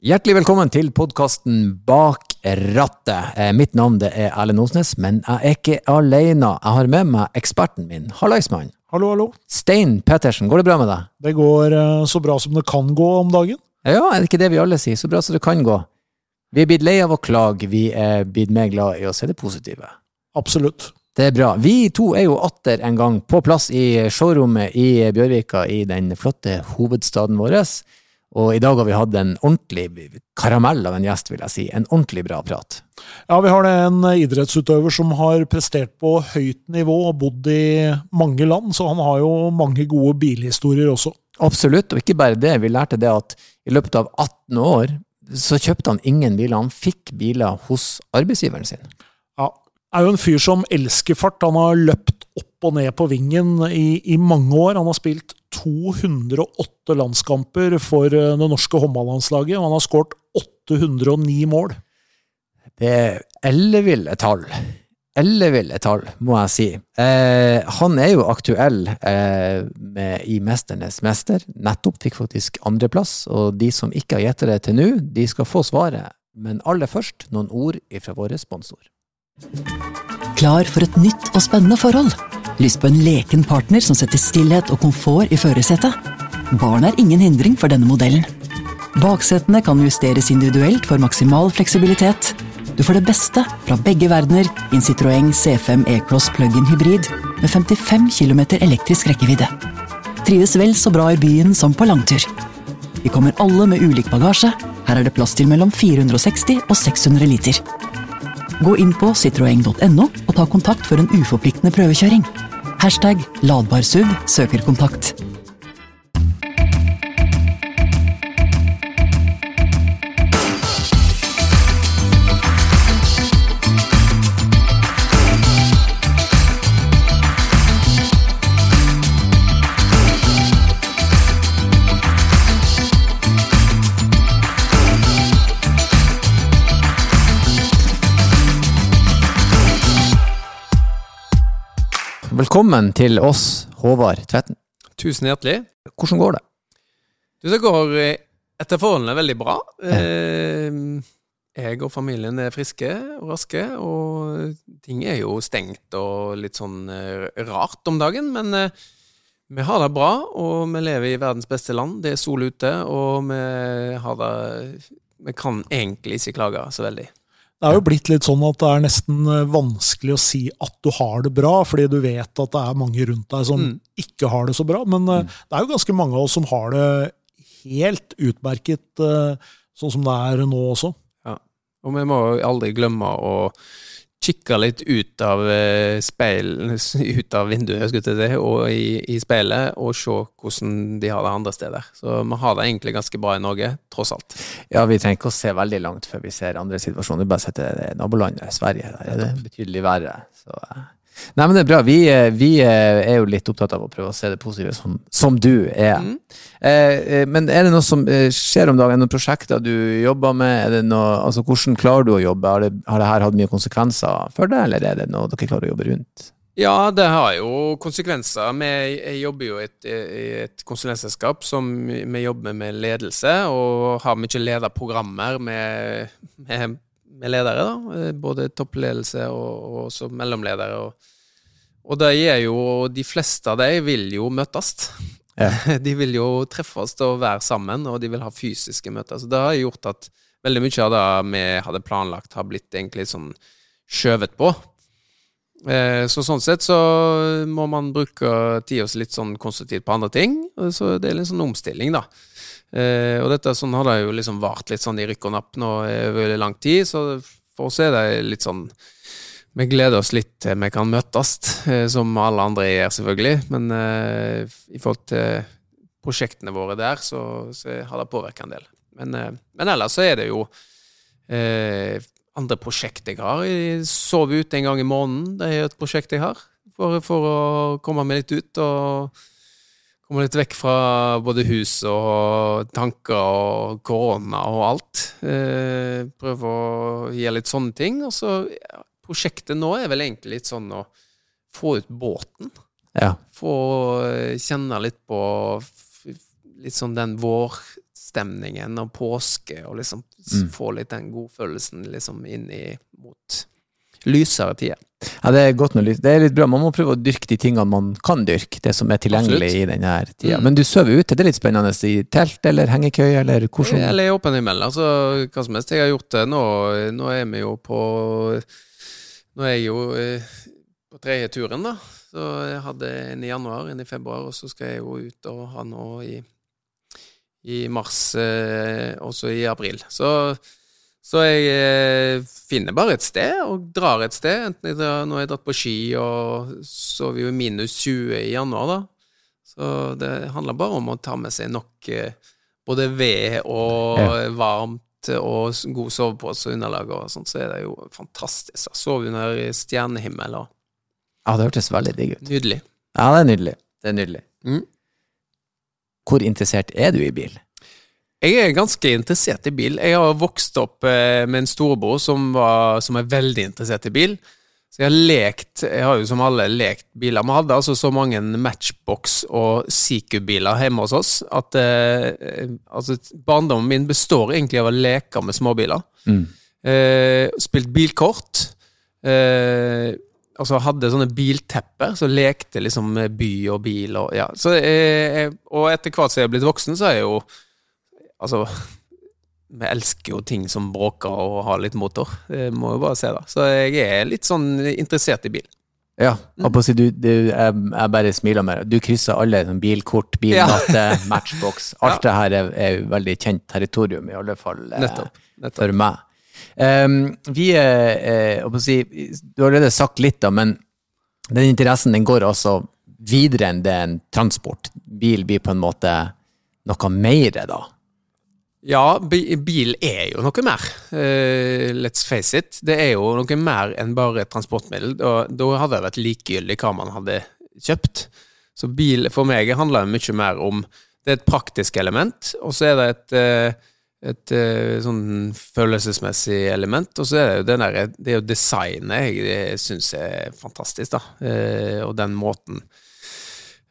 Hjertelig velkommen til podkasten Bak rattet. Eh, mitt navn det er Erlend Osnes, men jeg er ikke alene. Jeg har med meg eksperten min. Hallaismann. Hallo, hallo. Stein Pettersen, går det bra med deg? Det går eh, så bra som det kan gå om dagen. Ja, er det ikke det vi alle sier? Så bra som det kan gå. Vi er blitt lei av å klage, vi er blitt mer glad i å se det positive. Absolutt. Det er bra. Vi to er jo atter en gang på plass i showrommet i Bjørvika, i den flotte hovedstaden vår. Og i dag har vi hatt en ordentlig karamell av en gjest, vil jeg si. En ordentlig bra prat. Ja, vi har det en idrettsutøver som har prestert på høyt nivå og bodd i mange land, så han har jo mange gode bilhistorier også. Absolutt, og ikke bare det. Vi lærte det at i løpet av 18 år så kjøpte han ingen biler. Han fikk biler hos arbeidsgiveren sin. Ja, er jo en fyr som elsker fart. Han har løpt opp og ned på vingen i, i mange år. Han har spilt 208 landskamper for eh, det norske håndballandslaget, og han har skåret 809 mål. Det er elleville tall. Elleville tall, må jeg si. Eh, han er jo aktuell eh, med, i Mesternes mester. Nettopp fikk faktisk andreplass, og de som ikke har gjettet det til nå, de skal få svaret. Men aller først noen ord fra vår sponsor. Klar for et nytt og spennende forhold? Lyst på en leken partner som setter stillhet og komfort i førersetet? Barn er ingen hindring for denne modellen. Baksetene kan justeres individuelt for maksimal fleksibilitet. Du får det beste fra begge verdener i en Citroën C5 E-Cross plug-in hybrid med 55 km elektrisk rekkevidde. Trives vel så bra i byen som på langtur. Vi kommer alle med ulik bagasje. Her er det plass til mellom 460 og 600 liter. Gå inn på citroeng.no og ta kontakt for en uforpliktende prøvekjøring. Hashtag ladbarsuv søker kontakt. Velkommen til oss, Håvard Tvetten. Tusen hjertelig. Hvordan går det? Du, det går eh, etter forholdene veldig bra. Eh, jeg og familien er friske og raske, og ting er jo stengt og litt sånn eh, rart om dagen, men vi har det bra, og vi lever i verdens beste land. Det er sol ute, og vi har det Vi kan egentlig ikke klage så veldig. Det er jo blitt litt sånn at det er nesten eh, vanskelig å si at du har det bra, fordi du vet at det er mange rundt deg som mm. ikke har det så bra. Men eh, mm. det er jo ganske mange av oss som har det helt utmerket, eh, sånn som det er nå også. Ja, og vi må aldri glemme å kikke litt ut av eh, speil, ut av vinduet si, og i, i, speilet, og se hvordan de har det andre steder. Så vi har det egentlig ganske bra i Norge, tross alt. Ja, vi trenger ikke å se veldig langt før vi ser andre situasjoner. Bare bare setter nabolandet Sverige. Der er det betydelig verre. Så eh, Nei, men det er bra. Vi, eh, vi, eh, er jo litt opptatt av å prøve å se det positive, som, som du er. Mm. Eh, men er det noe som skjer om dagen? Er det noen prosjekter du jobber med? Det noe, altså, hvordan klarer du å jobbe? Har det, har det her hatt mye konsekvenser for deg, eller er det noe dere klarer å jobbe rundt? Ja, det har jo konsekvenser. Vi jobber jo i et, et konsulentselskap som vi jobber med ledelse, og har mye lederprogrammer med, med, med ledere. da, Både toppledelse og, og mellomledere. og og det er jo De fleste av dem vil jo møtes. Ja. De vil jo treffes og være sammen, og de vil ha fysiske møter. Så det har gjort at veldig mye av det vi hadde planlagt, har blitt egentlig sånn skjøvet på. Eh, så sånn sett så må man bruke tida si litt sånn konstruktivt på andre ting. Så det er litt sånn omstilling, da. Eh, og dette sånn har det jo liksom vart litt sånn i rykk og napp nå over lang tid, så for oss er det litt sånn vi gleder oss litt til vi kan møtes, eh, som alle andre gjør, selvfølgelig. Men eh, i forhold til prosjektene våre der, så, så har det påvirka en del. Men, eh, men, ellers så er det jo eh, andre prosjekt jeg har. Jeg sover ute en gang i måneden. Det er jo et prosjekt jeg har. For, for å komme meg litt ut og komme litt vekk fra både hus og tanker og korona og alt. prøve å gjøre litt sånne ting. Og så ja, prosjektet nå er vel egentlig litt sånn å få ut båten. Ja. Få eh, kjenne litt på litt sånn den vår stemningen og påske, og liksom Mm. få litt den godfølelsen liksom inn i mot lysere tider. Ja, det er godt med lys. Det er litt bra. Man må prøve å dyrke de tingene man kan dyrke, det som er tilgjengelig Absolutt. i denne tida. Mm. Men du sover ute, det er litt spennende. I telt eller hengekøye, eller hvordan Eller i åpen himmel, altså hva som helst. Jeg har gjort det. Nå, nå er vi jo på Nå er jeg jo eh, på tredje turen, da. Så jeg hadde en i januar, en i februar, og så skal jeg jo ut og ha nå i, i mars, eh, også i april. Så, så jeg eh, finner bare et sted, og drar et sted. Enten jeg drar, nå har jeg dratt på ski, og så vi jo minus 20 i januar, da. Så det handler bare om å ta med seg nok eh, både ved og Ja. varmt og god sovepose og underlag og sånt, så er det jo fantastisk. da. Sove under stjernehimmel og Ja, det hørtes veldig digg ut. nydelig. Ja, det er nydelig. Det er nydelig. Mm. Hvor interessert er du i bil? Jeg er ganske interessert i bil. Jeg har vokst opp eh, med en storebror som, var, som er veldig interessert i bil. Så jeg har lekt, jeg har jo som alle lekt biler. Vi hadde altså så mange Matchbox og Siku-biler hjemme hos oss at eh, eh, altså, barndommen min består egentlig av å leke med småbiler. Mm. Eh, spilt bilkort. Eh, altså hadde sånne biltepper, så lekte liksom by og bil og ja. Så, eh, og etter hvert som jeg er blitt voksen, så er jeg jo Altså Vi elsker jo ting som bråker og har litt motor. Det må jo bare se, da. Så jeg er litt sånn interessert i bil. Ja, jeg, på du, du, jeg, jeg bare smiler mer. Du krysser alle sånn bilkort, bilmatte, matchbox. Alt det her er, er veldig kjent territorium, i alle fall eh, Nettopp. nettopp. for meg. Um, vi er, eh, si, Du har allerede sagt litt, da, men den interessen den går altså videre enn det en transport. Bil blir på en måte noe mer, da. Ja, bil er jo noe mer. Eh, let's face it. Det er jo noe mer enn bare transportmiddel. Da, da hadde det vært likegyldig hva man hadde kjøpt. Så bil for meg handler mye mer om Det er et praktisk element, og så er det et, et, et eh, sånn følelsesmessig element. Og så er det jo den der, det er jo designet jeg syns er fantastisk, da. Eh, og den måten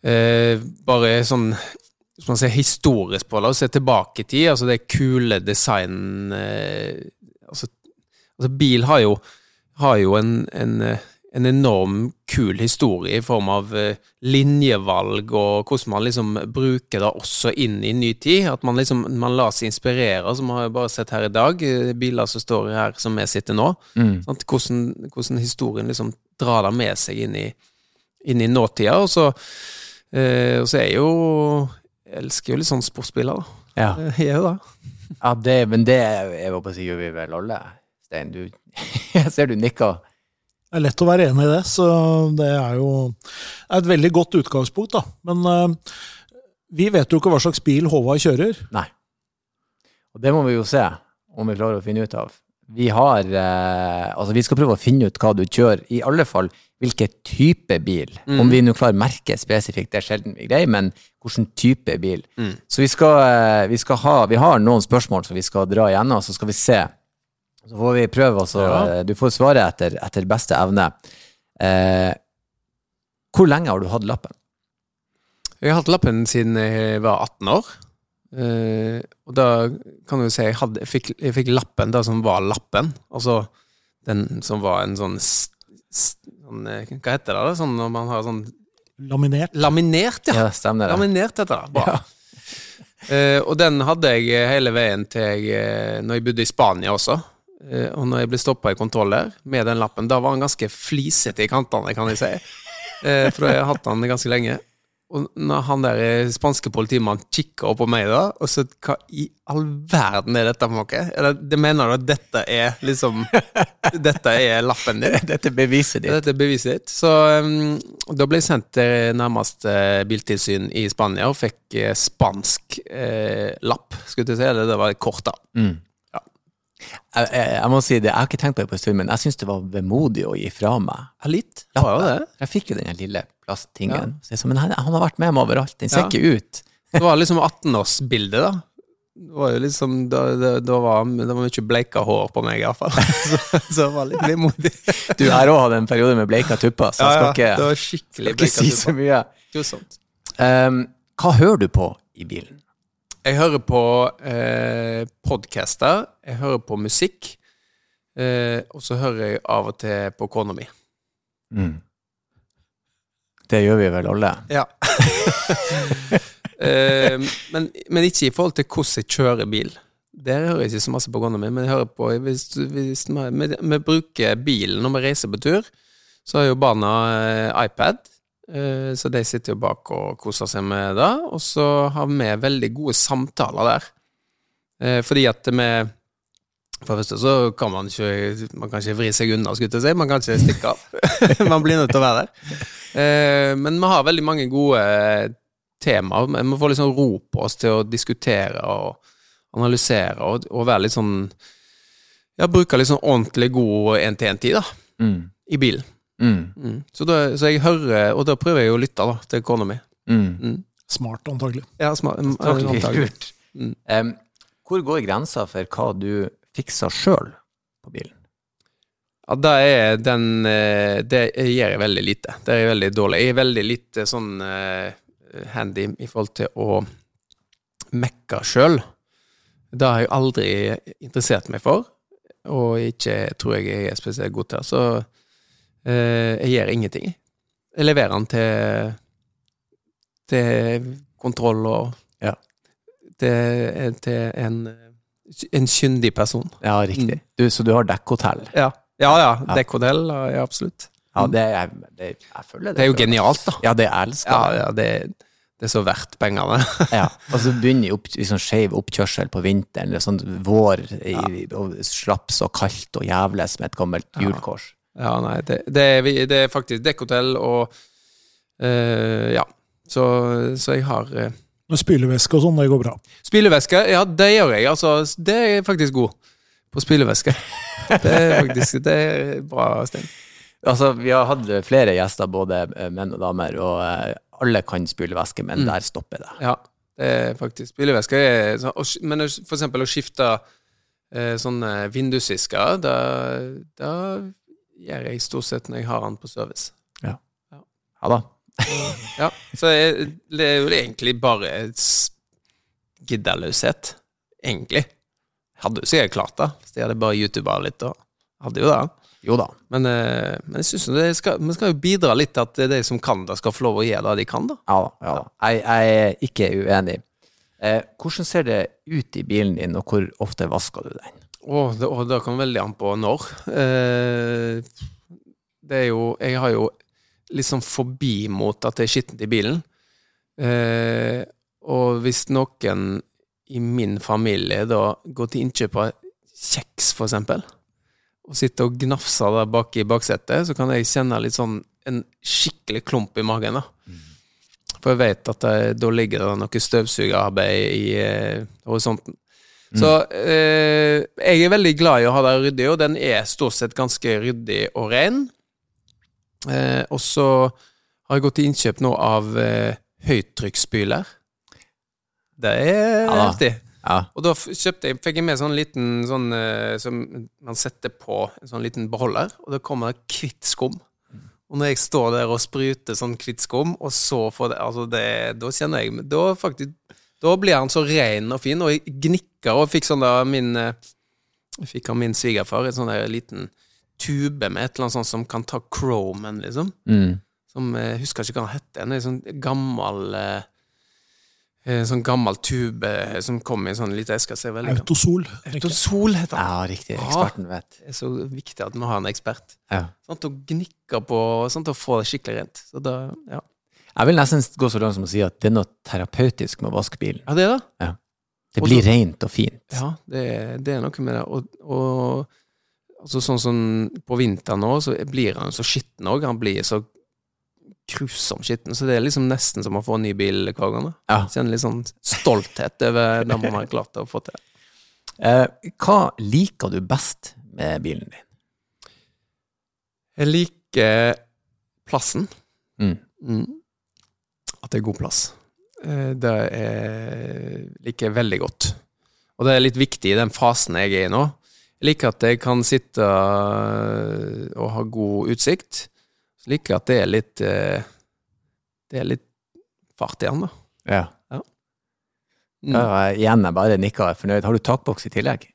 eh, Bare sånn hvis man ser historisk på det, og ser tilbake i tid, altså det kule design eh, altså, altså bil har jo, har jo en, en, eh, en enorm kul historie i form av eh, linjevalg og hvordan man liksom bruker det også inn i ny tid. At man liksom man lar seg inspirere, som har bare sett her i dag. Biler som står her som vi sitter nå. Sant? Hvordan, hvordan historien liksom drar det med seg inn i, inn i nåtida. Og så, eh, og så er jo Jeg elsker jo litt sånn sportsbiler, da. Ja, Jeg gjør det. ja det, men det jeg håper å si, gjør vi vel alle. Stein, du Jeg ser du nikker. Det er lett å være enig i det, så det er jo er et veldig godt utgangspunkt. da. Men uh, vi vet jo ikke hva slags bil Håvard kjører. Nei. Og det må vi jo se om vi klarer å finne ut av. Vi har uh, Altså, vi skal prøve å finne ut hva du kjører, i alle fall hvilken type bil. Om vi nå klarer å merke spesifikt, det er sjelden vi greier, men hvilken type bil. Så vi skal, eh, vi skal ha Vi har noen spørsmål som vi skal dra igjennom, så skal vi se. Så får vi prøve, og Ja. eh, Du får svare etter, etter beste evne. Eh, hvor lenge har du hatt lappen? Jeg har hatt lappen siden jeg var 18 år. Eh, og da kan du si jeg, hadde, jeg, fikk, jeg fikk lappen da som var lappen. Altså den som var en sånn, sånn eh, Hva heter det? da? Sånn når man har sånn Laminert. Laminert, ja. Ja, stemmer det. Laminert heter det. Bra. Eh, og den hadde jeg hele veien til jeg, eh, når jeg bodde i Spania også. Uh, og når jeg ble stoppa i kontroll der med den lappen, da var den ganske flisete i kantene, kan jeg si. Uh, for jeg har hatt den ganske lenge. Og når han der eh, spanske politimannen kikker opp på meg da, og så hva i all verden er dette for noe? Eller det, det mener du at dette er liksom Dette er lappen din? Dette er beviset ditt. Dette er beviset ditt. Så um, da ble jeg sendt til nærmeste biltilsyn i Spania og fikk eh, spansk eh, lapp, skulle jeg si. Eller det var kort, da. Jeg, jeg, jeg må si det, jeg har ikke tenkt på det på en stund, men jeg syns det var vemodig å gi fra meg. Ja, litt. Det jo det. Jeg fikk jo den lille plasttingen. Så men han, han har vært med meg overalt, den ser ikke ut. Det var liksom 18-årsbildet, da. Det var jo liksom, da, da, da var det var mye bleika hår på meg, iallfall. Så, så det var litt vemodig. Du har òg hatt en periode med bleika tupper, så jeg skal ikke, det var skikkelig skal ikke si så mye. Um, hva hører du på i bilen? Jeg hører på eh, podcaster, jeg hører på musikk, eh, og så hører jeg av og til på kona mi. Mm. Det gjør vi vel alle. Ja. eh, men, men ikke i forhold til hvordan jeg kjører bil. Der hører jeg ikke så masse på kona mi, men jeg hører på hvis, hvis vi, vi, bruker bilen når vi reiser på tur, så har jo barna eh, iPad. Eh, så de sitter jo bak og koser seg med det, og så har vi veldig gode samtaler der. Eh, fordi at vi For det første så kan man ikke Man kan ikke vri seg unna, skulle jeg si. Man kan ikke stikke av. man blir nødt til å være der. Eh, men vi har veldig mange gode temaer. Vi får liksom ro på oss til å diskutere og analysere og, og være litt sånn Ja, bruke litt sånn ordentlig god én-til-én-tid, da. Mm. I bilen. Mm. Mm. Så, da, så, jeg hører, og da prøver jeg å lytte da, til kona mi. Mm. mm. Smart, antagelig. Ja, smart, antagelig. Um, hvor går grensa for hva du fikser sjøl på bilen? Ja, det er den eh, Det gjør jeg veldig lite. Det er veldig dårlig. Jeg er veldig lite sånn uh, handy i forhold til å mekke sjøl. Det har jeg aldri interessert meg for, og ikke tror jeg jeg er spesielt god til. Så jeg gjør ingenting. Jeg leverer den til, til kontroll og ja. til, til en, en kyndig person. Ja, riktig. Mm. Du, så du har dekkhotell? Ja. Ja, ja. Dekkhotell, ja, absolutt. Ja, det, er, det, jeg føler det. Det er jo genialt, da. Ja, det elsker jeg. Ja, ja, det, det er så verdt pengene. ja, og så begynner opp, liksom skeiv oppkjørsel på vinteren, eller sånn vår, i, og slaps og kaldt og jævles med et gammelt hjulkors. Ja, nei, det, det, er, det er, faktisk dekkhotell og uh, Ja. Så, så, jeg har uh, Men spylevæske og sånn, det går bra? Spylevæske, ja, det gjør jeg. Altså, det er faktisk god på spylevæske. det er faktisk det er bra, Stein. Altså, vi har hatt flere gjester, både eh, menn og damer, og uh, alle kan spylevæske, men mm. der stopper det. Ja, det er faktisk spylevæske. Men for eksempel å skifte sånne vindusvisker, da, da gjør jeg stort sett når jeg har den på service. Ja. Ja, ja da. ja, så jeg, det er jo egentlig bare giddeløshet, egentlig. Hadde jo sikkert klart det, hvis jeg hadde bare youtuba litt. og hadde jo det. Jo da. Men, eh, men jeg synes vi skal jo bidra litt til at de som kan det, skal få lov å gjøre det de kan. da. Ja da. Ja, da. Jeg, jeg, er ikke uenig. Eh, hvordan ser det ut i bilen din, og hvor ofte vasker du den? Å, det, og det kommer veldig an på når. Eh, det er jo Jeg har jo liksom forbi mot at det er skittent i bilen. Eh, og hvis noen i min familie da går til innkjøp av kjeks, for eksempel, og sitter og gnafser der bak i baksetet, så kan jeg kjenne litt sånn en skikkelig klump i magen. da. Mm. For jeg vet at det, da ligger det noe støvsugerarbeid i eh, horisonten. Så eh, jeg er veldig glad i å ha det ryddig, og den er stort sett ganske ryddig og ren. Eh, og så har jeg gått til innkjøp nå av eh, høytrykksspyler. Det er ja, heftig. Ja. Og da kjøpte jeg, fikk jeg med sånn liten sånn eh, som man setter på en sånn liten beholder, og da kommer det hvitt skum. Og når jeg står der og spruter sånn hvitt skum, og så får det Altså, det, da kjenner jeg Da faktisk Da blir han så ren og fin, og jeg gnikker og fikk sånn da min Jeg eh, fikk av min svigerfar en sånn der liten tube med et eller annet sånt som kan ta chromen, liksom. Mm. Som Jeg eh, husker ikke hva han het. En sånn gammel eh, en sånn gammel tube som kom i en sånn liten eske. Autosol. Autosol heter den. Ja, riktig. Eksperten vet. Det er så viktig at vi har en ekspert. Ja. Sånn til å gnikke på, sånn til å få det skikkelig rent. Så da, ja. Jeg vil nesten gå så langt som å si at det er noe terapeutisk med å vaske bilen. Ja, det er det. Ja. Det blir rent og fint. Ja, det, det, er noe med det. Og, og altså sånn som på vinteren nå, så blir han så skitten òg. Han blir så grusomt skitten. Så det er liksom nesten som å få en ny bil hver gang. Ja. Kjenner litt sånn stolthet over det man har klart å få til. Eh, hva liker du best med bilen din? Jeg liker plassen. Mm. Mm. At det er god plass. Eh, det er, liker jeg veldig godt. Og det er litt viktig i den fasen jeg er i nå. Jeg liker at jeg kan sitte og ha god utsikt. Så liker jeg at det er litt eh, Det er litt fart igjen, da. Ja. ja. Ja, igjen, jeg bare nikka fornøyd. Har du takboks i tillegg?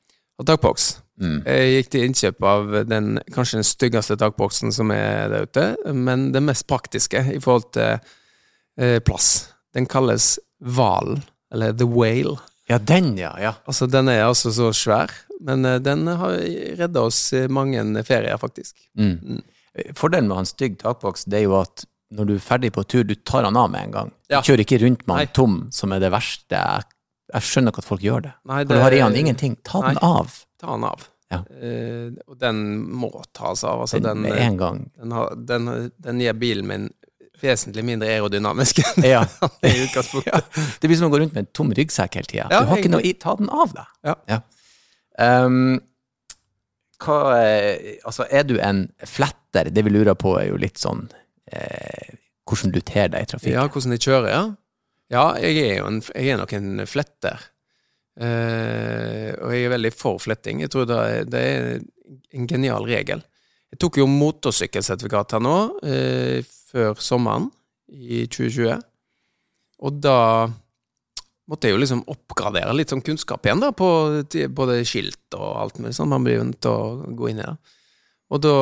Og takboks. Mm. Jeg gikk til innkjøp av den kanskje den styggeste takboksen som er der ute, men den mest praktiske i forhold til eh, plass. Den kalles Hvalen, eller The Whale. Ja, den, ja. ja. Altså, den er altså så svær, men eh, den har redda oss i mange ferier, faktisk. Mm. Fordelen med han stygg takvoks det er jo at når du er ferdig på tur, du tar han av med en gang. Ja. Du kjører ikke rundt med Nei. han tom, som er det verste. Jeg, jeg skjønner ikke at folk gjør det. Nei, For du har i han ingenting. Ta den av Ta den av. Ja. Uh, og den må tas av. Altså, den den, den, har, den, den gir bilen min vesentlig mindre aerodynamisk enn Ja. i utgangspunktet. Det blir som å gå rundt med en tom ryggsekk hele tida. Ja, du har ikke noe i, ta den av deg. Ja. Um, hva, eh, altså, er du en fletter? Det vi lurer på, er jo litt sånn eh, hvordan du ter deg i trafikken. Ja, hvordan jeg kjører, ja. Ja, jeg er jo en, jeg er nok en fletter. Uh, og jeg er veldig for fletting. Jeg tror det er, det er en genial regel. Jeg tok jo motorsykkelsertifikat her nå, eh, før sommeren i 2020. Og da måtte jeg jo liksom oppgradere litt sånn kunnskap igjen, da, på både skilt og alt mulig sånn. Man blir jo nødt til å gå inn i det. Og da,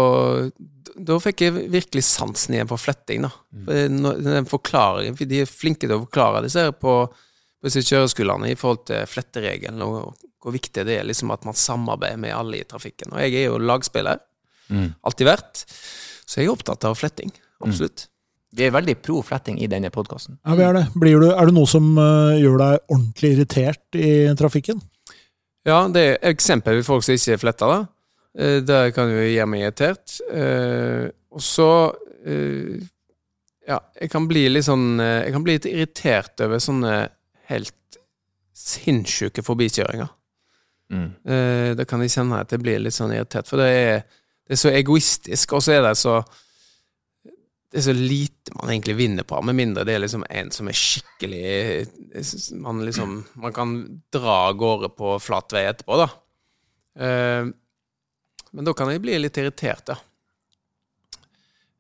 da fikk jeg virkelig sansen igjen for fletting, da. Forklaringen, for De er flinke til å forklare disse her på, på disse kjøreskolene i forhold til fletteregelen, og hvor viktig det er liksom at man samarbeider med alle i trafikken. Og jeg er jo lagspiller, Mm. alltid vært, så jeg er opptatt av fletting. Absolutt. Vi er veldig pro fletting i denne podkasten. Ja, vi er det. Blir du, er det noe som eh, gjør deg ordentlig irritert i trafikken? Ja, det er eksempel på folk som ikke er fletta, da. Eh, Det kan jo gjøre meg irritert. Eh, og så eh, Ja, jeg kan bli litt sånn Jeg kan bli litt irritert over sånne helt sinnssyke forbikjøringer. Mm. Eh, da kan jeg kjenne at jeg blir litt sånn irritert, for det er, det er så egoistisk, og så er det så det er så lite man egentlig vinner på, med mindre det er liksom en som er skikkelig Man liksom Man kan dra av gårde på flat vei etterpå, da. Eh, men da kan jeg bli litt irritert, ja.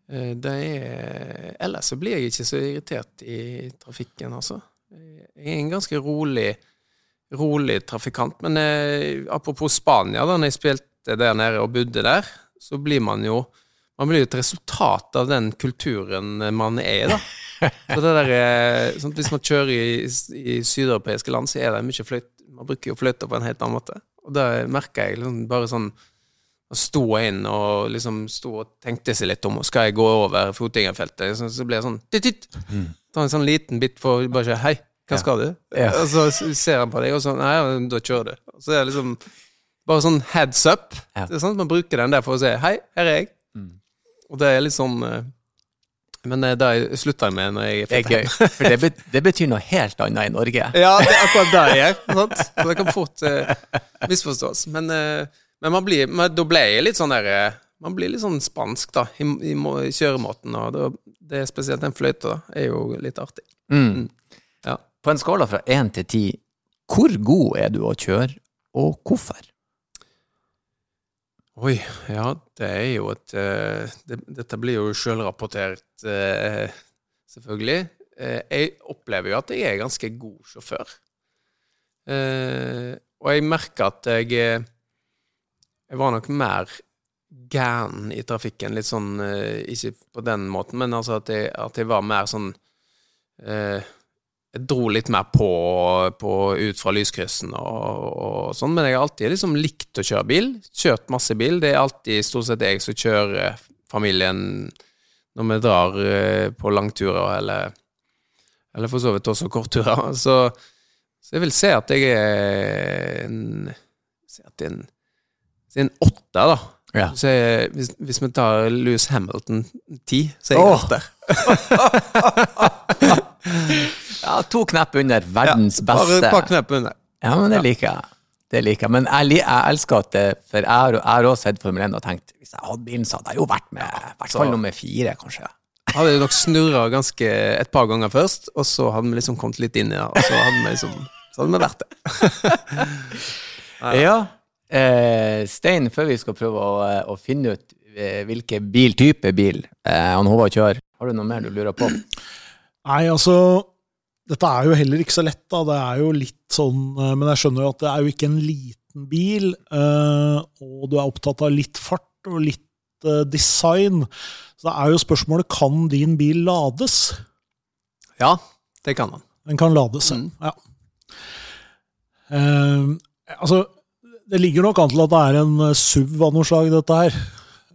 Eh, er Ellers så blir jeg ikke så irritert i trafikken, altså. Jeg er en ganske rolig rolig trafikant. Men eh, apropos Spania, da når jeg spilte der nede og bodde der, så blir man jo man blir jo et resultat av den kulturen man er i, da. Så det der, eh, sånn, Hvis man kjører i, i sydeuropeiske land, så er det mye fløyt Man bruker jo fløyta på en helt annen måte. Og det merker jeg liksom bare sånn Å stå inn og liksom stå og tenkte seg litt om og Skal jeg gå over fotgjengerfeltet? Så, så blir jeg sånn titt, titt. Ta en sånn liten bit for bare ikke Hei, hva skal du? Ja. Og så ser han på deg, og sånn Nei, ja, da kjører du. Og så er det liksom bare sånn heads up. Ja. Det er sånn at Man bruker den der for å si Hei, her er jeg. Og det er litt sånn eh, Men eh, det slutta jeg med når jeg er Det er gøy, for det, bet det betyr noe helt annet i Norge. Ja, det er akkurat det jeg gjør. Sant? Så det kan fort uh, misforstås. Men, uh, men man blir, man, da ble jeg litt sånn der Man blir litt sånn spansk, da, i, i, i kjøremåten. Og det, det er spesielt den fløyta, er jo litt artig. Mm. Ja. På en skala fra én til ti, hvor god er du å kjøre, og hvorfor? Oi, ja, det er jo et eh, det, Dette blir jo sjølrapportert, uh, selvfølgelig. Eh, jeg opplever jo at jeg er ganske god sjåfør. Eh, og jeg merker at jeg eh, Jeg var nok mer gæren i trafikken, litt sånn eh, Ikke på den måten, men altså at jeg, at jeg var mer sånn eh, jeg dro litt mer på, på ut fra lyskryssen og, og sånn, men jeg har alltid liksom likt å kjøre bil. Kjørt masse bil. Det er alltid stort sett jeg som kjører familien når vi drar eh, på langturer, eller, eller for så vidt også kortturer. Så, så jeg vil si at jeg er en Si at det er en, en åtte, da. Ja. Så jeg, hvis, hvis vi tar Louis Hamilton ti, så er jeg Åh. åtte. Ja, to knepp under verdens Ja, beste. Bare et par knepp under. Ja, men det liker jeg. Det liker jeg. Men jeg, jeg elsker at det, for jeg har, også sett Formel 1 og tenkt hvis jeg hadde bilen, så hadde jeg jo vært med i hvert fall nummer fire, kanskje. Hadde nok snurra ganske et par ganger først, og så hadde vi liksom kommet litt inn i det, og så hadde vi liksom Så hadde vi vært det. Ja. Eh, Stein, før vi skal prøve å, å finne ut eh, hvilken biltype bil eh, han Håvard kjører, har du noe mer du lurer på? Nei, altså dette er jo heller ikke så lett, da. Det er jo litt sånn eh, Men jeg skjønner jo at det er jo ikke en liten bil, eh, og du er opptatt av litt fart og litt eh, design. Så det er jo spørsmålet kan din bil lades. Ja, det kan den. Den kan lades, Mm. ja. Uh, altså, det ligger nok an til at det er en SUV av noe slag, dette her.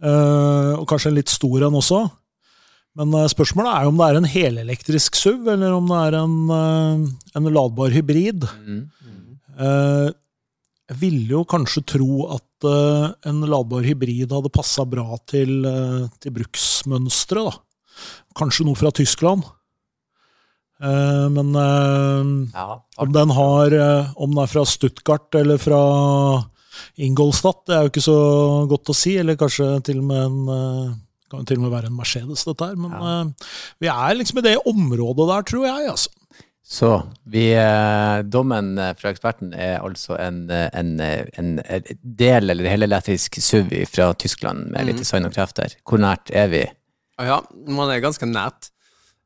Uh, og kanskje en litt stor en også. Men eh, spørsmålet er jo om det er en helelektrisk SUV, eller om det er en, eh, en ladbar hybrid. Mm. Mm. jeg ville jo kanskje tro at en ladbar hybrid hadde passa bra til, til bruksmønsteret. da. Kanskje noe fra Tyskland. Men Ja, om den har Om den er fra Stuttgart eller fra Ingolstadt, det er jo ikke så godt å si. Eller kanskje til og med en eh, kan jo til og med være en Mercedes, dette her. Men Ja. uh, vi er liksom i det området der, tror jeg. altså. Så vi, eh, dommen eh, fra eksperten er altså en, en, en, del- eller helelektrisk SUV fra Tyskland med litt design og krefter. Hvor nært er vi? Ja, man er ganske nært.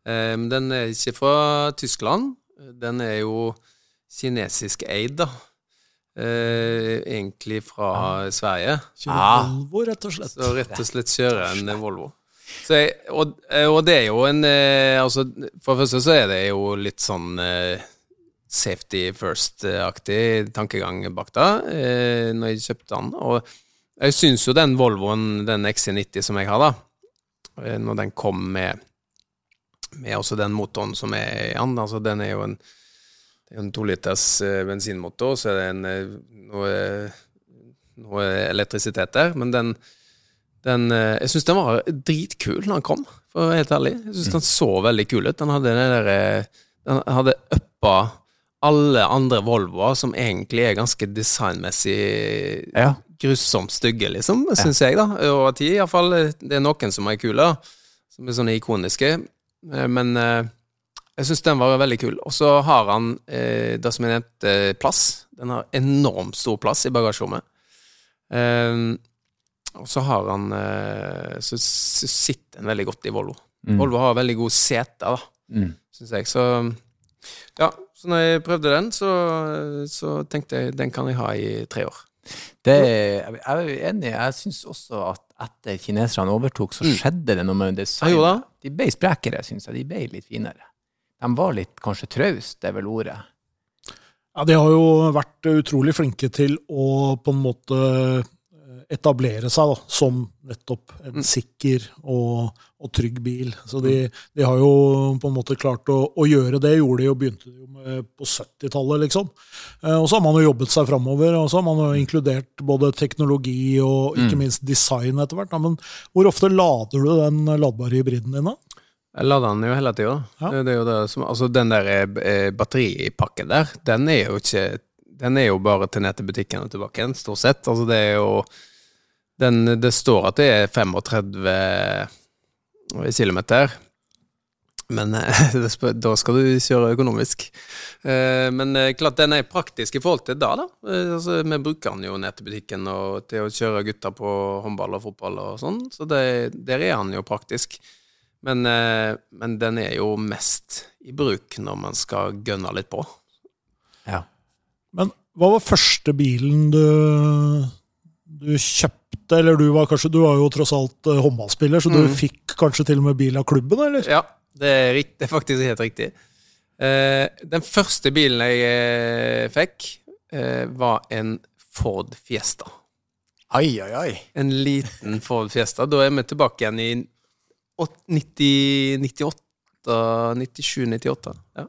Eh, Men den er ikke fra Tyskland. Den er jo kinesisk eid, da. Eh, egentlig fra Sverige. Kjører Ah. Volvo, rett og slett. Så rett og slett kjøre en Volvo. Så jeg, og, eh, og det er jo en eh, altså, For det første så er det jo litt sånn eh, safety first-aktig tankegang bak det, eh, når jeg kjøpte den. Og jeg syns jo den Volvoen, den XC90 som jeg har, da, eh, når den kom med med også den motoren som er i den, altså den er jo en en toliters eh, bensinmotor, så er det en, eh, noe, noe elektrisitet der. Men den, den eh, Jeg syns den var dritkul når den kom, for å være helt ærlig. Jeg syns den så veldig kul ut. Den hadde der, Den hadde uppa alle andre Volvoer som egentlig er ganske designmessig Ja. grusomt stygge, liksom, syns jeg, da. Over tid, iallfall. Det er noen som er kule, som er sånne ikoniske. Men jeg syns den var veldig kul. Og så har han eh, det som jeg nevnte, plass. Den har enormt stor plass i bagasjerommet. Eh, og så har han eh, Så sitter den veldig godt i Volvo. Mm. Volvo har veldig gode seter, da, Mm. syns jeg. Så ja, så når jeg prøvde den, så, så tenkte jeg den kan jeg ha i tre år. Det, jeg er enig. Jeg syns også at etter kineserne overtok, så skjedde det noe med designet. De ble sprekere, syns jeg. De ble litt finere. De var litt kanskje trauste, det er vel ordet. Ja, De har jo vært utrolig flinke til å på en måte eh, etablere seg da, som nettopp en Mm. sikker og, og trygg bil. Så de, de har jo på en måte klart å, å gjøre det. Gjorde de og begynte de med på 70-tallet, liksom. Eh, Og så har man jo jobbet seg framover, og så har man jo inkludert både teknologi og ikke minst design etter hvert. Men hvor ofte lader du den ladbare hybriden din, da? Jeg lader den jo hele tida. Ja. Som, altså den der eh, batteripakken der, den er jo ikke Den er jo bare til ned til butikken og tilbake igjen, stort sett. Altså det er jo den, Det står at det er 35 km. Men eh, det spør- da skal du kjøre økonomisk. Eh, Men eh, klart den er praktisk i forhold til da, da. Eh, Altså, vi bruker den jo ned til butikken og til å kjøre gutter på håndball og fotball og sånn, så det, der er den jo praktisk. Men, eh, men den er jo mest i bruk når man skal gønne litt på. Ja. Men hva var første bilen du, du kjøpte? Eller du var kanskje, du var jo tross alt eh, håndballspiller, så du Mm. fikk kanskje til og med bil av klubben, eller? Ja, det er, det er faktisk helt riktig. Eh, den første bilen jeg fikk, eh, var en Ford Fiesta. Ai, ai, ai. En liten Ford Fiesta. Da er vi tilbake igjen i åt- 90, 98, 97, 98. Ja.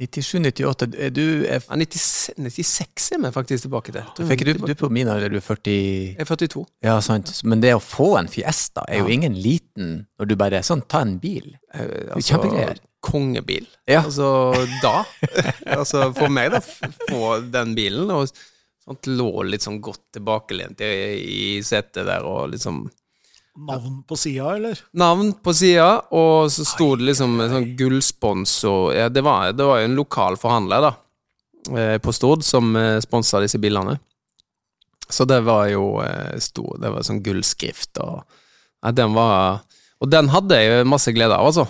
97-98, er du er, Ja, 96, 96 er vi faktisk tilbake til. Du, er Fikk du, du på min alder, du er 40 Jeg er 42. Ja, sant. Men det å få en Fiesta er jo ingen liten når du bare sånn, ta en bil. Altså, kjempegreier. kongebil. Ja. Altså, da. altså, for meg, da, få den bilen, og sånt, lå litt sånn godt tilbakelent i, i setet der, og liksom Navn på sida, eller? Navn på sida, og så sto det liksom en sånn gullspons og ja, det, var, det var jo en lokal forhandler, da, eh, på Stord, som eh, sponsa disse bilene. Så det var jo eh, stor Det var sånn gullskrift, og ja, den var Og den hadde jeg masse glede av, altså.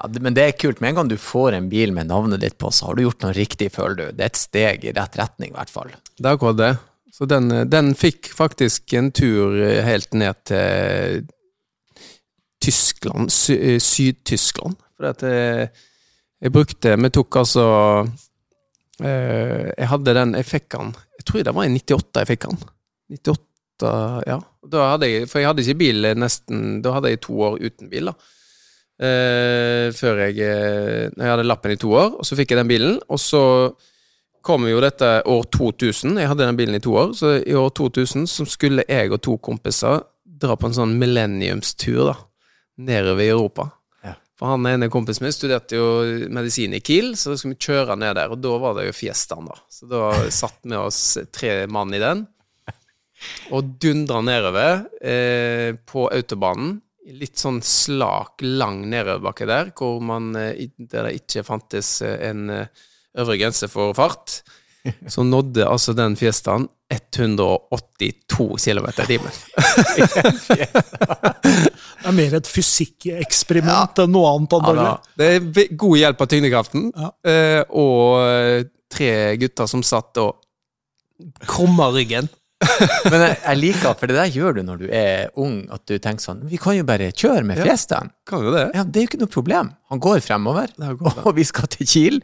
Ja, men det er kult. Med en gang du får en bil med navnet ditt på, så har du gjort noe riktig, føler du. Det er et steg i rett retning, i hvert fall. Det er akkurat det. Så den, eh, den fikk faktisk en tur eh, helt ned til Tyskland, eh, Syd-Tyskland. For at jeg, jeg brukte Vi tok altså eh, Jeg hadde den Jeg fikk den Jeg tror det var i 98 jeg fikk den. 98, ja. Jeg, for jeg hadde ikke bil nesten Da hadde jeg to år uten bil, da. Eh, før jeg eh, Jeg hadde lappen i to år, og så fikk jeg den bilen. Og så kom jo dette år 2000. Jeg hadde den bilen i to år, så i år 2000 så skulle jeg og to kompiser dra på en sånn millenniumstur, da. Nedover i Europa. Ja. For han ene kompisen min studerte jo medisin i Kiel, så da skulle vi kjøre ned der, og da var det jo Fiestaen, da. Så da satt vi oss tre mann i den, og dundra nedover eh, på autobanen. Litt sånn slak, lang nedoverbakke der, hvor man, eh, der det ikke fantes eh, en eh, øvre grense for fart. Så nådde altså den Fiestaen 182 km i timen. Det er mer et fysikkeksperiment enn noe annet, Ja, antagelig. da. Det er god hjelp av tyngdekraften, Ja. eh, og eh, tre gutter som satt og krumma ryggen. Men jeg, jeg liker, for det der gjør du når du er ung, at du tenker sånn Vi kan jo bare kjøre med Ja. Kan jo det. Ja, det er jo ikke noe problem. Han går fremover, bra. og vi skal til Kiel.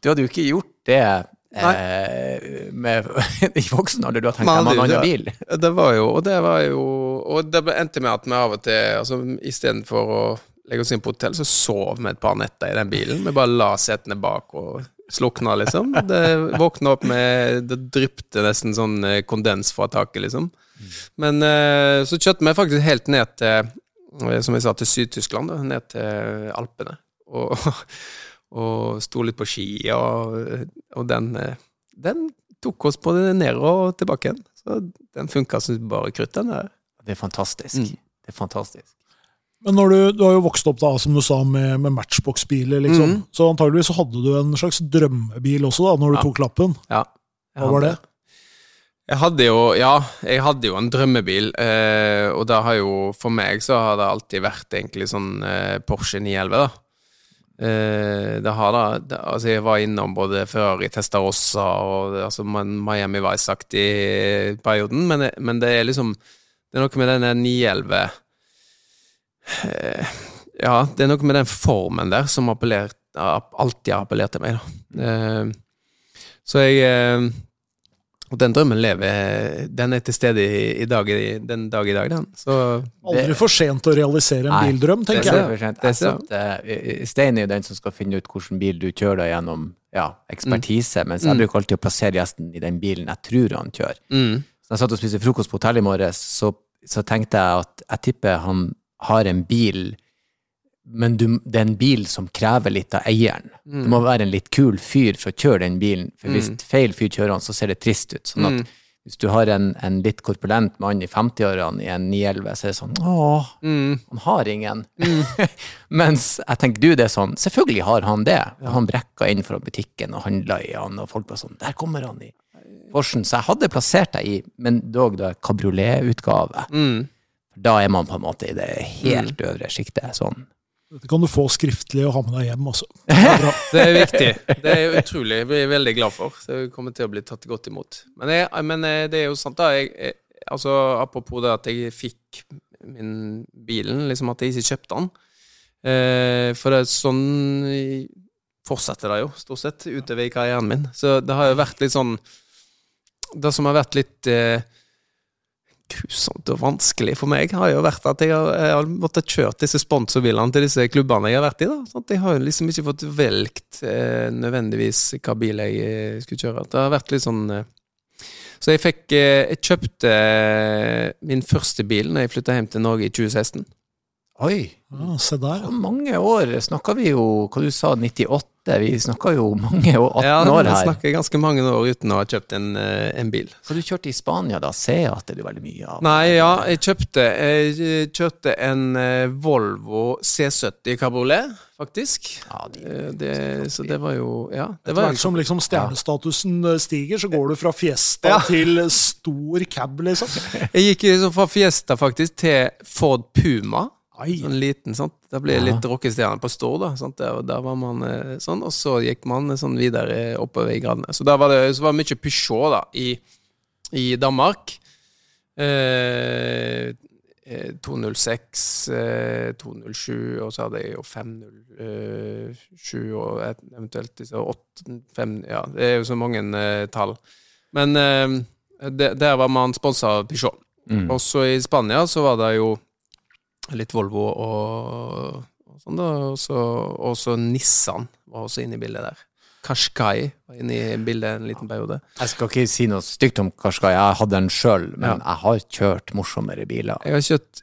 Du hadde jo ikke gjort det eh, med, i voksen alder. Du har tenkt deg en annen bil. Det var jo, og det var jo Og det endte med at vi av og til altså, Istedenfor å legge oss inn på hotell, så sov vi et par netter i den bilen. Vi bare la setene bak og slukna, liksom. Det våkna opp med Det drypte nesten sånn eh, kondens fra taket, liksom. Men eh, så kjørte vi faktisk helt ned til, eh, som jeg sa, til Syd-Tyskland, ned til Alpene. Og, og sto litt på ski, og, og den, eh, den tok oss både ned og tilbake igjen. Så den funka som bare krutt, den der. Det er fantastisk. Mm. Det er fantastisk. Men når du, du har jo vokst opp da, som du sa, med, med matchbox-biler, liksom. Mm. Så antageligvis så hadde du en slags drømmebil også, da, når du Ja. tok lappen. Ja. Hva var det? Jeg hadde jo, ja, jeg hadde jo en drømmebil, eh, og det har jo, for meg så har det alltid vært egentlig sånn eh, Porsche 911, da. Eh, det har da, det, altså jeg var innom både Ferrari Testarossa og altså Miami Vice-aktig perioden, men, men det er liksom Det er noe med denne 911 eh, Ja, det er noe med den formen der som appellert, alltid har appellert til meg, da. Eh, så jeg eh, Og den drømmen lever Den er til stede i, i dag, i, den dag i dag, den. Så Aldri for sent å realisere en Nei, bildrøm, Det tenker er jeg. Det Jeg satt, eh, Stein er jo den som skal finne ut hvilken bil du kjører da, gjennom ja, ekspertise, mens jeg Mm. bruker alltid å plassere gjesten i den bilen jeg tror han kjører. mm, Så jeg satt og spiste frokost på hotellet i morges, så, så tenkte jeg at jeg tipper han har en bil, men du, det er en bil som krever litt av eieren. mm, Du må være en litt kul fyr for å kjøre den bilen, for hvis feil fyr kjører han, så ser det trist ut. Sånn at Mm. hvis du har en, en litt korpulent mann i 50-årene i en 911, så er det sånn åh, mm, han har ingen. Mens jeg tenker du, det er sånn, selvfølgelig har han det. Han brekka inn fra butikken og handla i han, og folk var sånn, der kommer han i Porschen. Så jeg hadde plassert deg i, men dog da kabrioletutgave. mm. Da er man på en måte i det helt øvre sjiktet. Sånn. Dette kan du få skriftlig og ha med deg hjem også. Det er. Det er viktig. Det er utrolig. Jeg blir veldig glad for. Jeg kommer til å bli tatt godt imot. Men, jeg, men eh, det er jo sant, da. Jeg, altså, apropos det at jeg fikk min bilen, liksom at jeg ikke kjøpte den. Eh, for det er sånn fortsetter det jo, stort sett, utover i karrieren min. Så det har jo vært litt sånn Det som har vært litt eh, grusomt og vanskelig for meg, har jo vært at jeg har, jeg har måttet kjørt disse sponsorbilene til disse klubbene jeg har vært i. da, sånn at Jeg har liksom ikke fått velgt eh, nødvendigvis hva bil jeg eh, skulle kjøre. Det har vært litt sånn eh, Så jeg fikk eh, Jeg kjøpte eh, min første bil når jeg flytta hjem til Norge i 2016. Oi, Ja, se der. så mange år snakka vi jo Hva du sa, 98? Vi snakka jo mange år, 18 Ja, år Ja, her. snakker ganske mange år uten å ha kjøpt en, eh, en bil. Så du kjørte i Spania da? Seat er det veldig mye av. Nei, ja, jeg kjøpte Jeg kjørte en eh, Volvo C70 Cabriolet, faktisk. Ja, de, Eh, Det, så det var jo Ja. Det Etter var hvert som liksom stjernestatusen stiger, så går du fra Fiesta Ja. til stor cab, liksom. Jeg gikk liksom fra Fiesta faktisk til Ford Puma. Sånn liten, sant. Da ble jeg litt rockestjerne på Stord, da. Sant? Der, der var man eh, sånn, og så gikk man sånn videre oppover i gradene. Så der var det så var det mye Peugeot, da, i, i Danmark. Eh, eh, 206, eh, 207, og så hadde jeg jo 507 og et, eventuelt disse 8, 5 Ja, det er jo så mange eh, tall. Men eh, det, der var man sponsa av Peugeot. Mm. Også i Spania så var det jo litt Volvo og, og sånn, da. Og så også Nissan var også inne i bildet der. Qashqai var inne i bildet en liten periode. Jeg skal ikke si noe stygt om Qashqai, jeg hadde den sjøl, men Ja. jeg har kjørt morsommere biler. Jeg har kjørt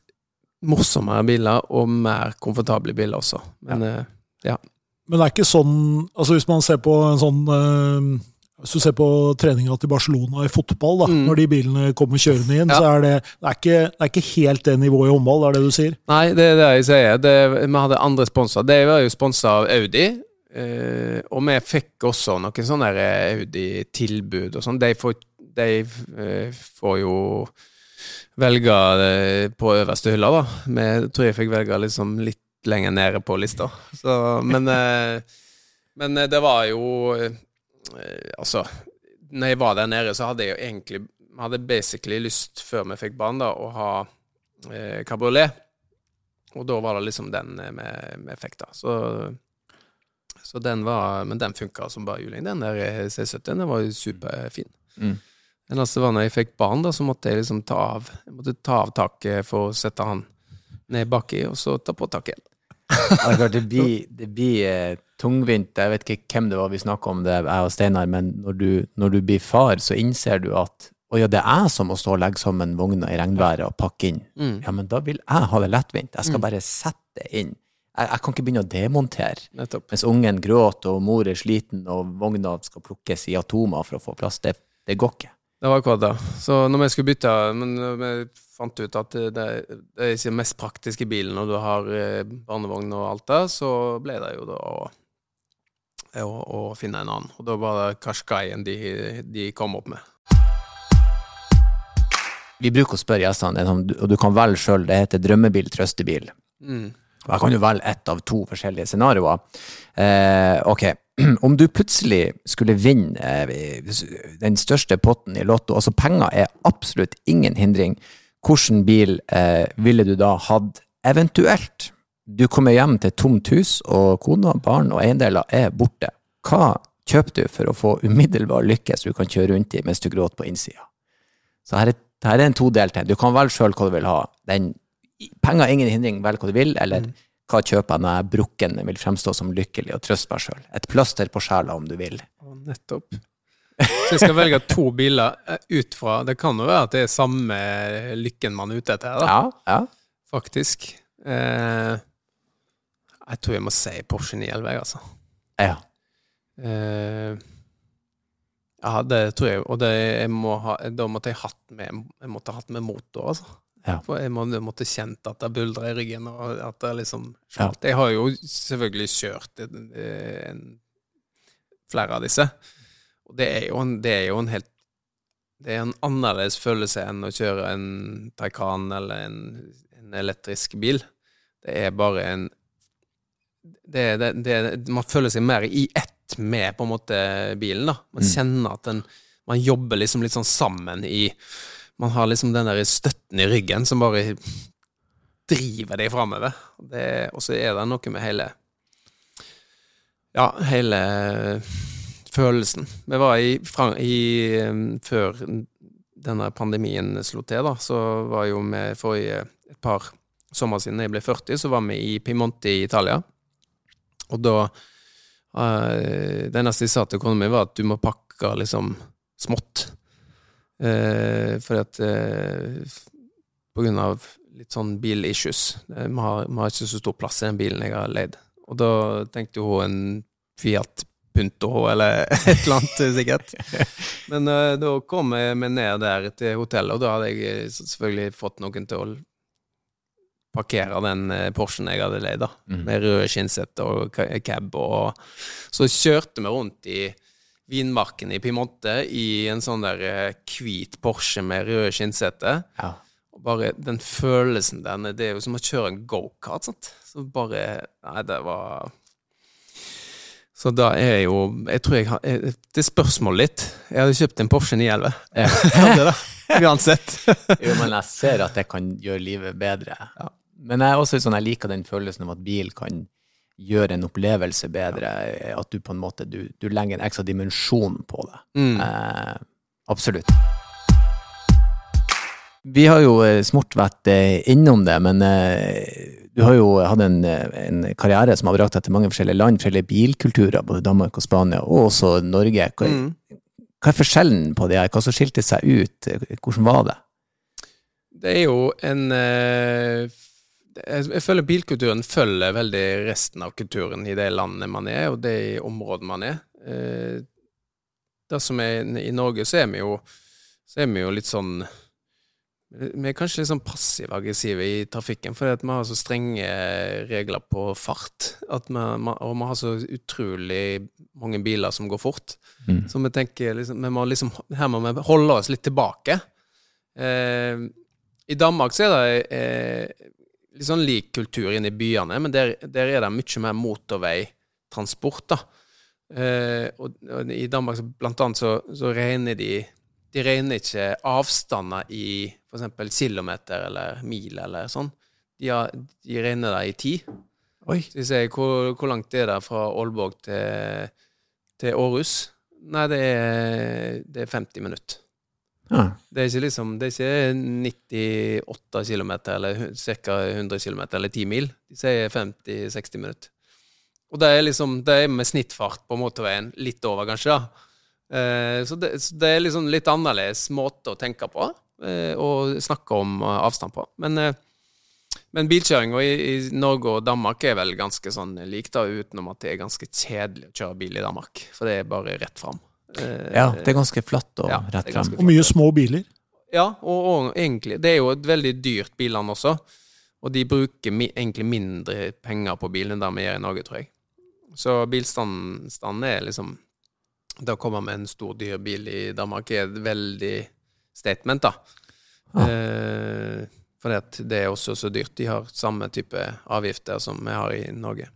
morsommere biler og mer komfortable biler også. Men eh, Men det er ikke sånn altså Hvis man ser på en sånn eh, Hvis du ser på treninga til Barcelona i fotball, da, Mm. når de bilene kommer kjørende inn, Ja. så er det, det, er ikke, det er ikke helt det nivået i håndball, det er det du sier? Nei, det er det jeg sier. Det, vi hadde andre sponsorer. Det var jo sponsa av Audi. eh, og vi fikk også noen sånne Audi-tilbud og sånn. De, får, de eh, får jo velge eh, på øverste hylla, da. Vi tror jeg fikk velge liksom litt lenger nede på lista. Så, men, eh, men eh, det var jo eh, Altså, når jeg var der nede, så hadde jeg jo egentlig hadde basically lyst, før vi fikk barn, da, å ha eh, kabriolet. Og da var det liksom den eh, med, med effekt, da. Så, så den var Men den funka som bare juling. Den der eh, C70 den var jo superfin. Mm. Det altså, var når jeg fikk barn, da, så måtte jeg liksom ta av Jeg måtte ta av taket for å sette han ned baki, og så ta på taket igjen. Det, blir, det blir eh, tungvint. Jeg vet ikke hvem det var vi snakka om det, jeg og Steinar, men når du, når du blir far, så innser du at å ja, det er jeg som må stå og legge sammen vogna i regnværet og pakke inn. Mm. Ja, men da vil jeg ha det lettvint. Jeg skal bare sette det inn. Jeg, jeg kan ikke begynne å demontere. Nettopp. Mens ungen gråter og mor er sliten og vogna skal plukkes i atomer for å få plass. Det, det går ikke. Det var akkurat det. Så når vi skulle bytte Men fant ut at det, det er ikke den mest praktiske bilen når du har eh, barnevogn og alt det, så ble det jo da å, å, å finne en annen. Og da var det Qashqaien de, de kom opp med. Vi bruker å spørre gjestene, sånn, og du kan velge sjøl, det heter drømmebil, trøstebil. Mm. Jeg kan jo velge ett av to forskjellige scenarioer. Eh, ok, om du plutselig skulle vinne eh, den største potten i Lotto, altså penger er absolutt ingen hindring, hvilken bil eh, ville du da hatt eventuelt? Du kommer hjem til tomt hus, og kona, barn og eiendeler er borte. Hva kjøper du for å få umiddelbar lykke så du kan kjøre rundt i mens du gråter på innsida? Så her er, her er en todelt en. Du kan velge sjøl hva du vil ha. Den, penger er ingen hindring, velg hva du vil, eller hva kjøper jeg når jeg er brukken, vil fremstå som lykkelig og trøste meg sjøl. Et plaster på sjela, om du vil. Nettopp. Så jeg skal velge to biler eh, ut fra Det kan jo være at det er samme lykken man er ute etter, da, Ja, ja. faktisk. Eh, jeg tror jeg må si Porsche 911, jeg, altså. ja. Eh, ja, det tror jeg. Og det, jeg må ha, da måtte jeg hatt med Jeg måtte hatt med motor, altså. Ja. For jeg må, måtte kjent at det buldra i ryggen, og at det liksom Ja. Jeg har jo selvfølgelig kjørt en, en, flere av disse. Og det er jo en, det er jo en helt Det er en annerledes følelse enn å kjøre en Taycan eller en, en elektrisk bil. Det er bare en det, det, det, Man føler seg mer i ett med på en måte bilen. da. Man Mm. kjenner at den, man jobber liksom litt sånn sammen i Man har liksom den der støtten i ryggen som bare driver deg framover. Og så er det noe med hele Ja, hele følelsen. Vi var i, i um, Før denne pandemien slo til, da, så var jo vi forrige et par sommer siden jeg ble 40, så var vi i Piemonte i Italia. Og da uh, Det eneste jeg sa til kona mi, var at du må pakke liksom smått. Uh, fordi at uh, På grunn av litt sånn bilissues. Vi, har, har ikke så stor plass i den bilen jeg har leid. Og da tenkte hun en Fiat Punto eller et eller annet, sikkert. Men uh, da kom jeg meg ned der til hotellet, og da hadde jeg selvfølgelig fått noen til å parkere den Porschen jeg hadde leid, da. Mm. Med røde skinnsett og cab. Og så kjørte vi rundt i vinmarken i Piemonte i en sånn der hvit Porsche med røde skinnseter. ja. bare den følelsen der Det er jo som å kjøre en gokart. sant? Så bare Nei, det var Så da er jo Jeg tror jeg har Det er spørsmålet litt. Jeg hadde kjøpt en Porsche 911. Ja. Det, uansett. Jo, men jeg ser at det kan gjøre livet bedre. Men jeg også sånn, jeg liker den følelsen av at bil kan gjøre en opplevelse bedre. At du på en måte du, du legger en ekstra dimensjon på det. Mm. Eh, absolutt. Vi har jo smort vært eh, innom det, men eh, du har jo hatt en, eh, en karriere som har brakt deg til mange forskjellige land, forskjellige bilkulturer, både Danmark og Spania, og også Norge. Hva, Mm. hva er forskjellen på det her? Hva som skilte seg ut? Hvordan var det? Det er jo en eh, jeg, føler bilkulturen følger veldig resten av kulturen i det landet man er, og det området man er. Eh, det som er I Norge så er vi jo, så er vi jo litt sånn Vi er kanskje litt sånn passiv-aggressive i trafikken, fordi vi har så strenge regler på fart. At vi, og vi har så utrolig mange biler som går fort. Mm. Så vi tenker liksom, vi må liksom Her må vi holde oss litt tilbake. Eh, I Danmark så er det eh, litt sånn lik kultur inne i byene, men der, der er det mye mer motorveitransport, da. Eh, og, og i Danmark så, blant annet så, så regner de De regner ikke avstander i f.eks. kilometer eller mil eller sånn. De, har, de regner det i tid. Oi. Så vi ser hvor, hvor langt er det fra Aalborg til, til Århus? Nei, det er, det er 50 minutter. Ja. Det er liksom Det er ikke 98 km eller ca. 100 km eller 10 mil. De sier 50-60 minutter. Og det er liksom Det er med snittfart på motorveien. Litt over, kanskje. da. Eh, så, det, så det er liksom litt annerledes måte å tenke på eh, og snakke om eh, avstand på. Men, men bilkjøringa i, i Norge og Danmark er vel ganske sånn lik, da, utenom at det er ganske kjedelig å kjøre bil i Danmark. For det er bare rett fram. Eh, ja, det er ganske flatt og Ja, rett fram. Og mye små biler. Ja, og, og egentlig Det er jo et veldig dyrt billand også. Og de bruker mi, egentlig mindre penger på bilen enn det vi gjør i Norge, tror jeg. Så bilstanden er liksom Det å komme med en stor, dyr bil i Danmark er et veldig statement, da. Ja. Eh, for det er også så dyrt. De har samme type avgifter som vi har i Norge.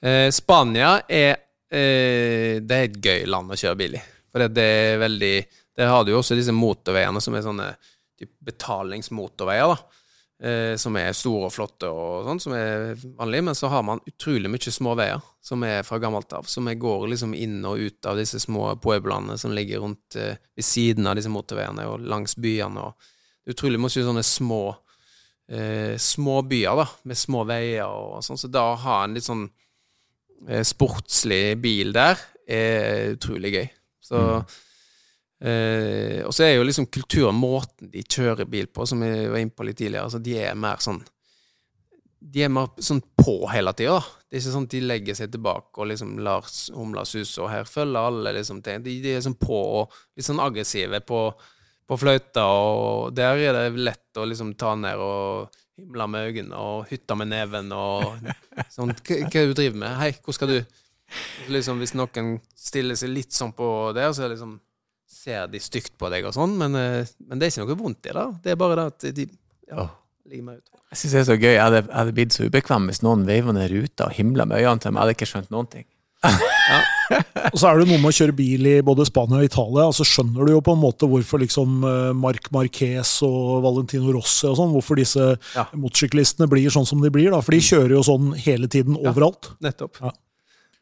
Eh, Spania er eh, Det er et gøy land å kjøre bil i. For det er veldig Der har du jo også disse motorveiene som er sånne betalingsmotorveier, da. Eh, som er store og flotte og sånn, som er vanlig. Men så har man utrolig mye små veier som er fra gammelt av. Som går liksom inn og ut av disse små pueblene som ligger rundt eh, ved siden av disse motorveiene og langs byene. og utrolig mye sånne små eh, små byer, da, med små veier og sånn. Så da å ha en litt sånn eh, sportslig bil der er utrolig gøy. Så eh, Og så er jo liksom kulturen, måten de kjører bil på, som vi var inne på litt tidligere, altså de er mer sånn de er mer sånn på hele tida. Det er ikke sånn at de legger seg tilbake og liksom lar humla suse, og her følger alle liksom ting. De, de er sånn på og litt sånn aggressive på, på fløyta, og der er det lett å liksom ta ned og himle med øynene og hytte med neven og sånn hva er det du driver med? Hei, hvor skal du? Liksom Hvis noen stiller seg litt sånn på der, så er det liksom ser de stygt på deg og sånn, men, eh, men det er ikke noe vondt i det. Det er bare det at de ja, ligger meg ut. Jeg synes det er så gøy. Jeg hadde, jeg hadde blitt så ubekvem hvis noen veiva ned ruta og himla med øynene til meg. Jeg hadde ikke skjønt noen ting. Og så er det noe med å kjøre bil i både Spania og Italia. altså Skjønner du jo på en måte hvorfor liksom eh, Marc Marquez og Valentino Rossi og sånn, hvorfor disse Ja. motorsyklistene blir sånn som de blir. da, For de kjører jo sånn hele tiden overalt. Nettopp. Ja.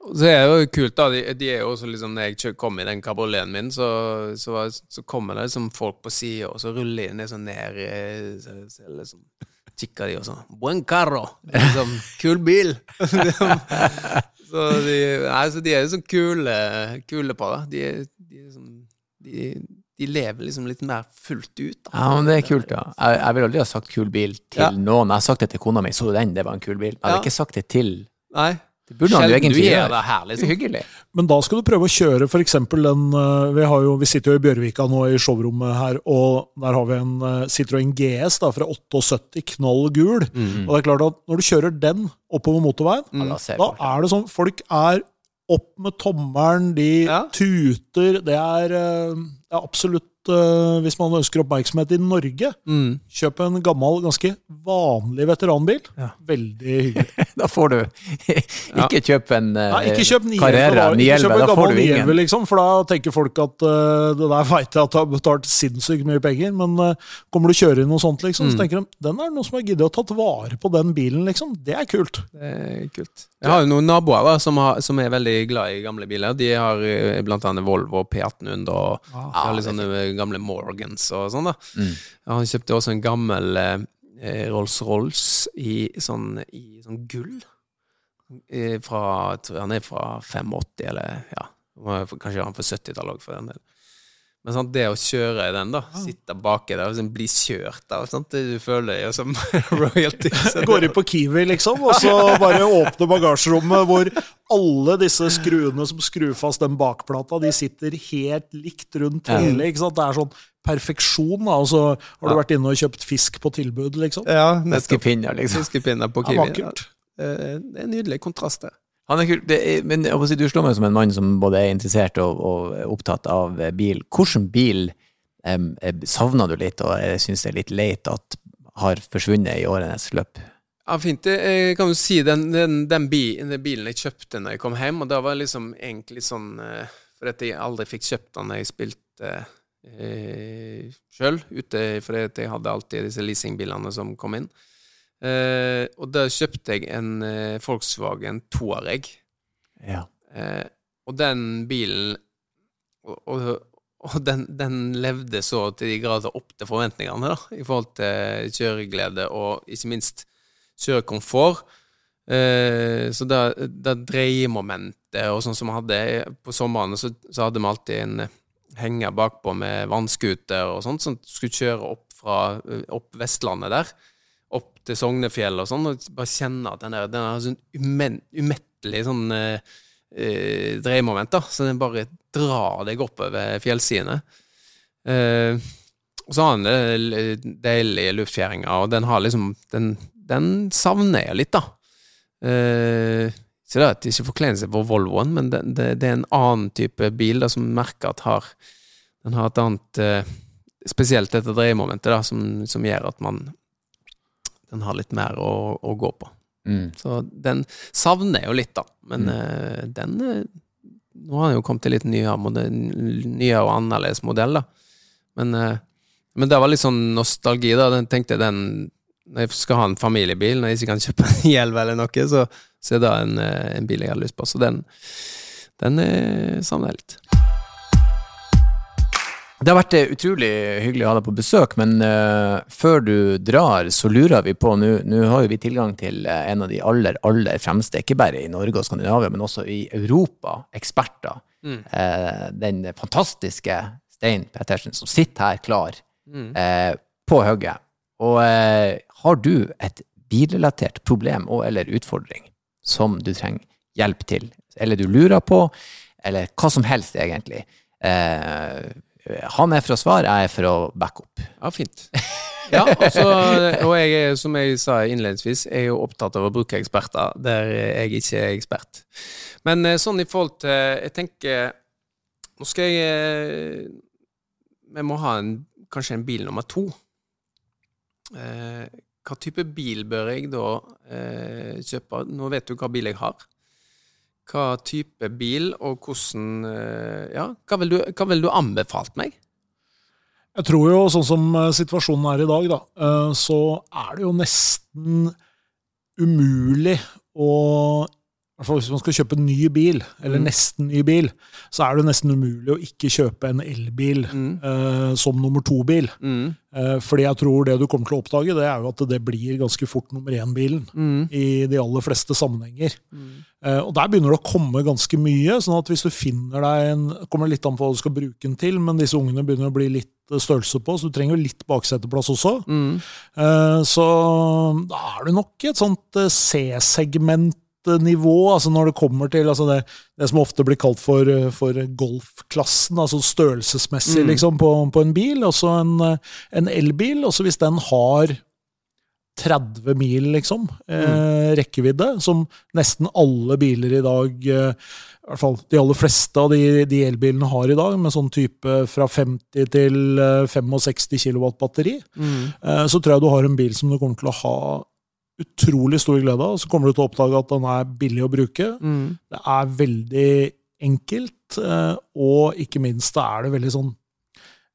Så er det jo kult, da. De, de er jo også liksom, Når jeg kom i den kabrioleten min, så, så, så kommer det liksom folk på sida, og så ruller de ned sånn ned eh, så, så liksom, Kikker de og sånn Buen carro! Liksom, kul bil! så de, nei, så de er liksom kule, kule på det. De, de, liksom, de, de lever liksom litt mer fullt ut. Da. Ja, men det er kult, da. Jeg, jeg vil aldri ha sagt kul bil til Ja. noen. Jeg har sagt det til kona mi. Så du den? Det var en kul bil. Jeg hadde Ja. ikke sagt det til Nei, Det burde han jo egentlig gjøre. det her, Det er liksom. hyggelig. Men da skal du prøve å kjøre f.eks. den eh, vi, har jo, vi sitter jo i Bjørvika nå i showrommet her, og der har vi en eh, Citroën GS da, fra 78, knall gul. Mm. Og det er klart at når du kjører den oppover motorveien, mm. da er det sånn Folk er opp med tommelen, de Ja. tuter. Det er, eh, det er absolutt uh, hvis man ønsker oppmerksomhet i Norge, Mm. kjøp en gammel, ganske vanlig veteranbil. Ja. Veldig hyggelig. Da får du Ikke kjøp en uh, Nei, ikke kjøp 911, Carrera da. 911, kjøp da får du 911, ingen. liksom, for da tenker folk at uh, det der veit jeg at du har betalt sinnssykt mye penger, men uh, kommer du kjøre inn noe sånt, liksom, Mm. så tenker de den er noe noen som har giddet å tatt vare på den bilen, liksom. Det er kult. Det er kult. Jeg har jo noen naboer da, som, har, som er veldig glad i gamle biler. De har blant annet Volvo P1800 og ah, har litt sånne gamle Morgans og sånn. da. Mm. Han kjøpte også en gammel eh, Rolls-Rolls i, sånn, i sånn gull. I, fra, han er fra 85, eller ja, kanskje han fra 70-tallet òg, for den del. Men sant, det å kjøre i den, da, sitte baki der og liksom bli kjørt av sant, Du føler deg som royalty. Går inn på Kiwi, liksom, og så bare åpner bagasjerommet hvor alle disse skruene som skrur fast den bakplata, de sitter helt likt rundt hele. ikke sant? Det er sånn perfeksjon, da. Og så har du vært inne og kjøpt fisk på tilbud, liksom. Ja. Fiskepinner, liksom. Fiskepinner på Det Kiwi. vakkert. Eh, Det er en nydelig kontrast der. Han er kul, det er, men jeg må si, du slår meg som en mann som både er interessert og, og opptatt av bil. Hvilken bil um, savner du litt, og syns det er litt leit at har forsvunnet i årenes løp? Ja, fint. Jeg kan jo si den, den, den, bi, den bilen jeg kjøpte når jeg kom hjem, og da var liksom egentlig sånn For at jeg aldri fikk kjøpt den når jeg spilte eh, sjøl ute, for at jeg hadde alltid disse leasingbilene som kom inn. Eh, og da kjøpte jeg en eh, Volkswagen Touareg. Ja. Eh, og den bilen Og, og, og den, den levde så til de grader opp til forventningene, da, i forhold til kjøreglede og ikke minst kjørekomfort. Eh, så da, da dreiemomentet og sånn som vi hadde på sommeren, så, så hadde vi alltid en henger bakpå med vannskuter og sånt, som skulle kjøre opp fra opp Vestlandet der opp til Sognefjell og sånn, og bare kjenne at den der den har sånn umettelig sånn eh, eh, dreiemoment, da. Så den bare drar deg oppover fjellsidene. Eh, og så har den deilige luftfjæringa, og den har liksom Den, den savner jeg litt, da. Eh, så det at ikke forkleinelse for Volvoen, men det, det, det er en annen type bil da, som merker at har Den har et annet eh, Spesielt dette dreiemomentet, da, som, som gjør at man den har litt mer å, å gå på. Mm. Så den savner jeg jo litt, da. Men eh, den eh, Nå har den jo kommet til litt nyere, nyere og annerledes modell, da. Men, eh, men det var litt sånn nostalgi, da. Den tenkte jeg den Når jeg skal ha en familiebil, når jeg ikke kan kjøpe en Hjelv eller noe, så, så er det en, eh, en bil jeg har lyst på. Så den, den eh, savner jeg litt. Det har vært eh, utrolig hyggelig å ha deg på besøk, men uh, før du drar, så lurer vi på Nå har jo vi tilgang til en av de aller, aller fremste, ikke bare i Norge og Skandinavia, men også i Europa, eksperter. Mm. Uh, den fantastiske Stein Pettersen, som sitter her klar Mm. uh, på hugget. Og eh, har du et bilrelatert problem og eller utfordring som du trenger hjelp til, eller du lurer på, eller hva som helst egentlig, eh, han er for å svare, jeg er for å backe opp. Ja, fint. Ja, altså, og jeg er, som jeg sa innledningsvis, er jo opptatt av å bruke eksperter der jeg ikke er ekspert. Men eh, sånn i forhold til Jeg tenker Nå skal jeg eh, Vi må ha en, kanskje en bil nummer to. Eh, hva type bil bør jeg da eh, kjøpe? Nå vet du hva bil jeg har. Hva type bil, og hvordan eh, Ja, hva vil du, vil du anbefalt meg? Jeg tror jo, sånn som eh, situasjonen er i dag, da, eh, så er det jo nesten umulig å hvert fall Hvis man skal kjøpe en ny bil, eller Mm. nesten ny bil, så er det nesten umulig å ikke kjøpe en elbil Mm. eh, som nummer to-bil. Mm. Eh, fordi jeg tror det du kommer til å oppdage, det er jo at det blir ganske fort nummer én-bilen Mm. i de aller fleste sammenhenger. Mm. Eh, og der begynner det å komme ganske mye. sånn at hvis du finner deg en kommer litt an på hva du skal bruke den til, men disse ungene begynner å bli litt eh, størrelse på, så du trenger jo litt bakseteplass også. Mm. Eh, så da er du nok i et sånt eh, C-segmentnivå, altså når det kommer til altså det, det som ofte blir kalt for, eh, for golfklassen, altså størrelsesmessig Mm. liksom, på, på en bil. Også en, eh, en elbil. Også hvis den har 30 mil, liksom, eh, rekkevidde, som nesten alle biler i dag eh, i hvert fall de aller fleste av de, de elbilene har i dag, med sånn type fra 50 til 65 kW batteri, Mm. eh, så tror jeg du har en bil som du kommer til å ha utrolig stor glede av. Så kommer du til å oppdage at den er billig å bruke. Mm. Det er veldig enkelt, eh, og ikke minst da er det veldig sånn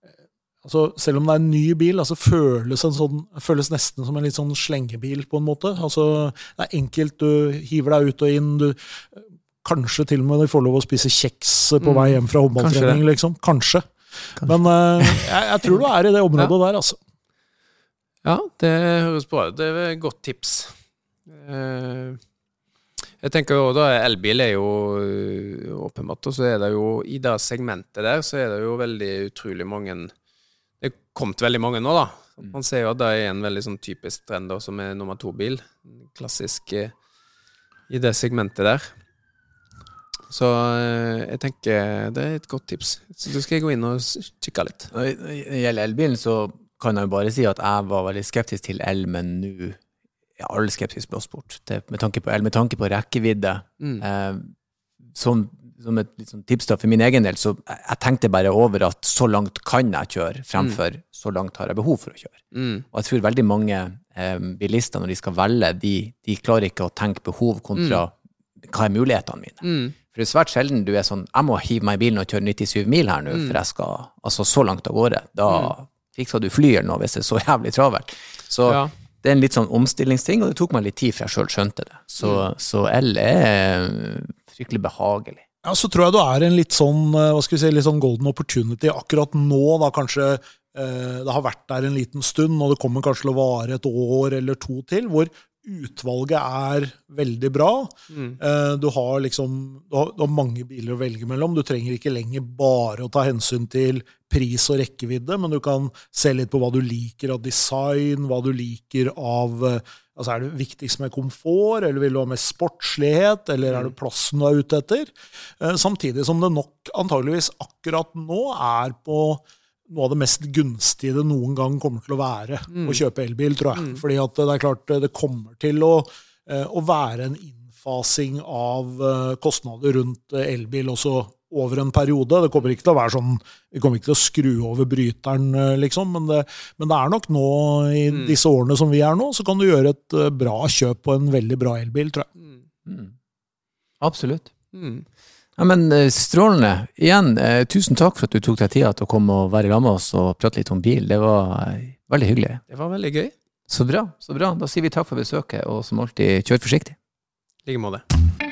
eh, altså Selv om det er en ny bil, altså føles, en sånn, føles nesten som en litt sånn slengebil, på en måte. Altså, det er enkelt, du hiver deg ut og inn. du Kanskje til og med du får lov å spise kjeks på Mm. vei hjem fra håndballtrening, liksom. Kanskje. Men eh, jeg, jeg tror du er i det området der, altså. Ja, det høres bra ut. Det er et godt tips. Eh, Jeg tenker jo da elbil er jo øh, åpenbart, og så er det jo i det segmentet der, så er det jo veldig utrolig mange Det er kommet veldig mange nå, da. Man ser jo at det er en veldig sånn typisk trend da, som er nummer to-bil. Klassisk eh, i det segmentet der. Så eh, jeg tenker det er et godt tips. Så da skal jeg gå inn og kikke litt. Når det gjelder elbilen, så kan jeg bare si at jeg var veldig skeptisk til el, men nå er alle skepsis blåst bort. Med tanke på el, med tanke på rekkevidde. Mm. Eh, som, som et sånn tips da, for min egen del, så jeg, tenkte bare over at så langt kan jeg kjøre, fremfor så langt har jeg behov for å kjøre. Mm. Og jeg tror veldig mange eh, bilister, når de skal velge, de, de klarer ikke å tenke behov kontra hva er mulighetene mine. Mm. For det er svært sjelden du er sånn Jeg må hive meg i bilen og kjøre 97 mil her nå, for jeg skal altså så langt av gårde. Da fikser du fly eller noe hvis det er så jævlig travelt. Så Ja. det er en litt sånn omstillingsting, og det tok meg litt tid før jeg sjøl skjønte det. Så, så L er fryktelig behagelig. Ja, så tror jeg du er en litt sånn, eh, hva skal vi si, litt sånn golden opportunity akkurat nå, da kanskje eh, det har vært der en liten stund, og det kommer kanskje til å vare et år eller to til, hvor utvalget er veldig bra. Mm. Eh, du, har liksom, du, har, du har mange biler å velge mellom. Du trenger ikke lenger bare å ta hensyn til pris og rekkevidde, men du kan se litt på hva du liker av design, hva du liker av eh, altså Er det viktigst med komfort, eller vil du ha mer sportslighet, eller er det plassen du er ute etter? Eh, Samtidig som det nok antageligvis akkurat nå er på noe av det mest gunstige det noen gang kommer til å være å kjøpe elbil, tror jeg. Fordi at det er klart det kommer til å, eh, å være en innfasing av eh, kostnader rundt eh, elbil også over en periode. Det kommer ikke til å være sånn Vi kommer ikke til å skru over bryteren, liksom, men det, men det er nok nå, i disse årene som vi er nå, så kan du gjøre et bra kjøp på en veldig bra elbil, tror jeg. Mm. Absolutt. Mm. Ja, men eh, Strålende. Igjen, eh, tusen takk for at du tok deg tida til å komme og være sammen med oss og prate litt om bil. Det var eh, veldig hyggelig. Det var veldig gøy. Så bra. så bra. Da sier vi takk for besøket, og som alltid, kjør forsiktig. I like måte.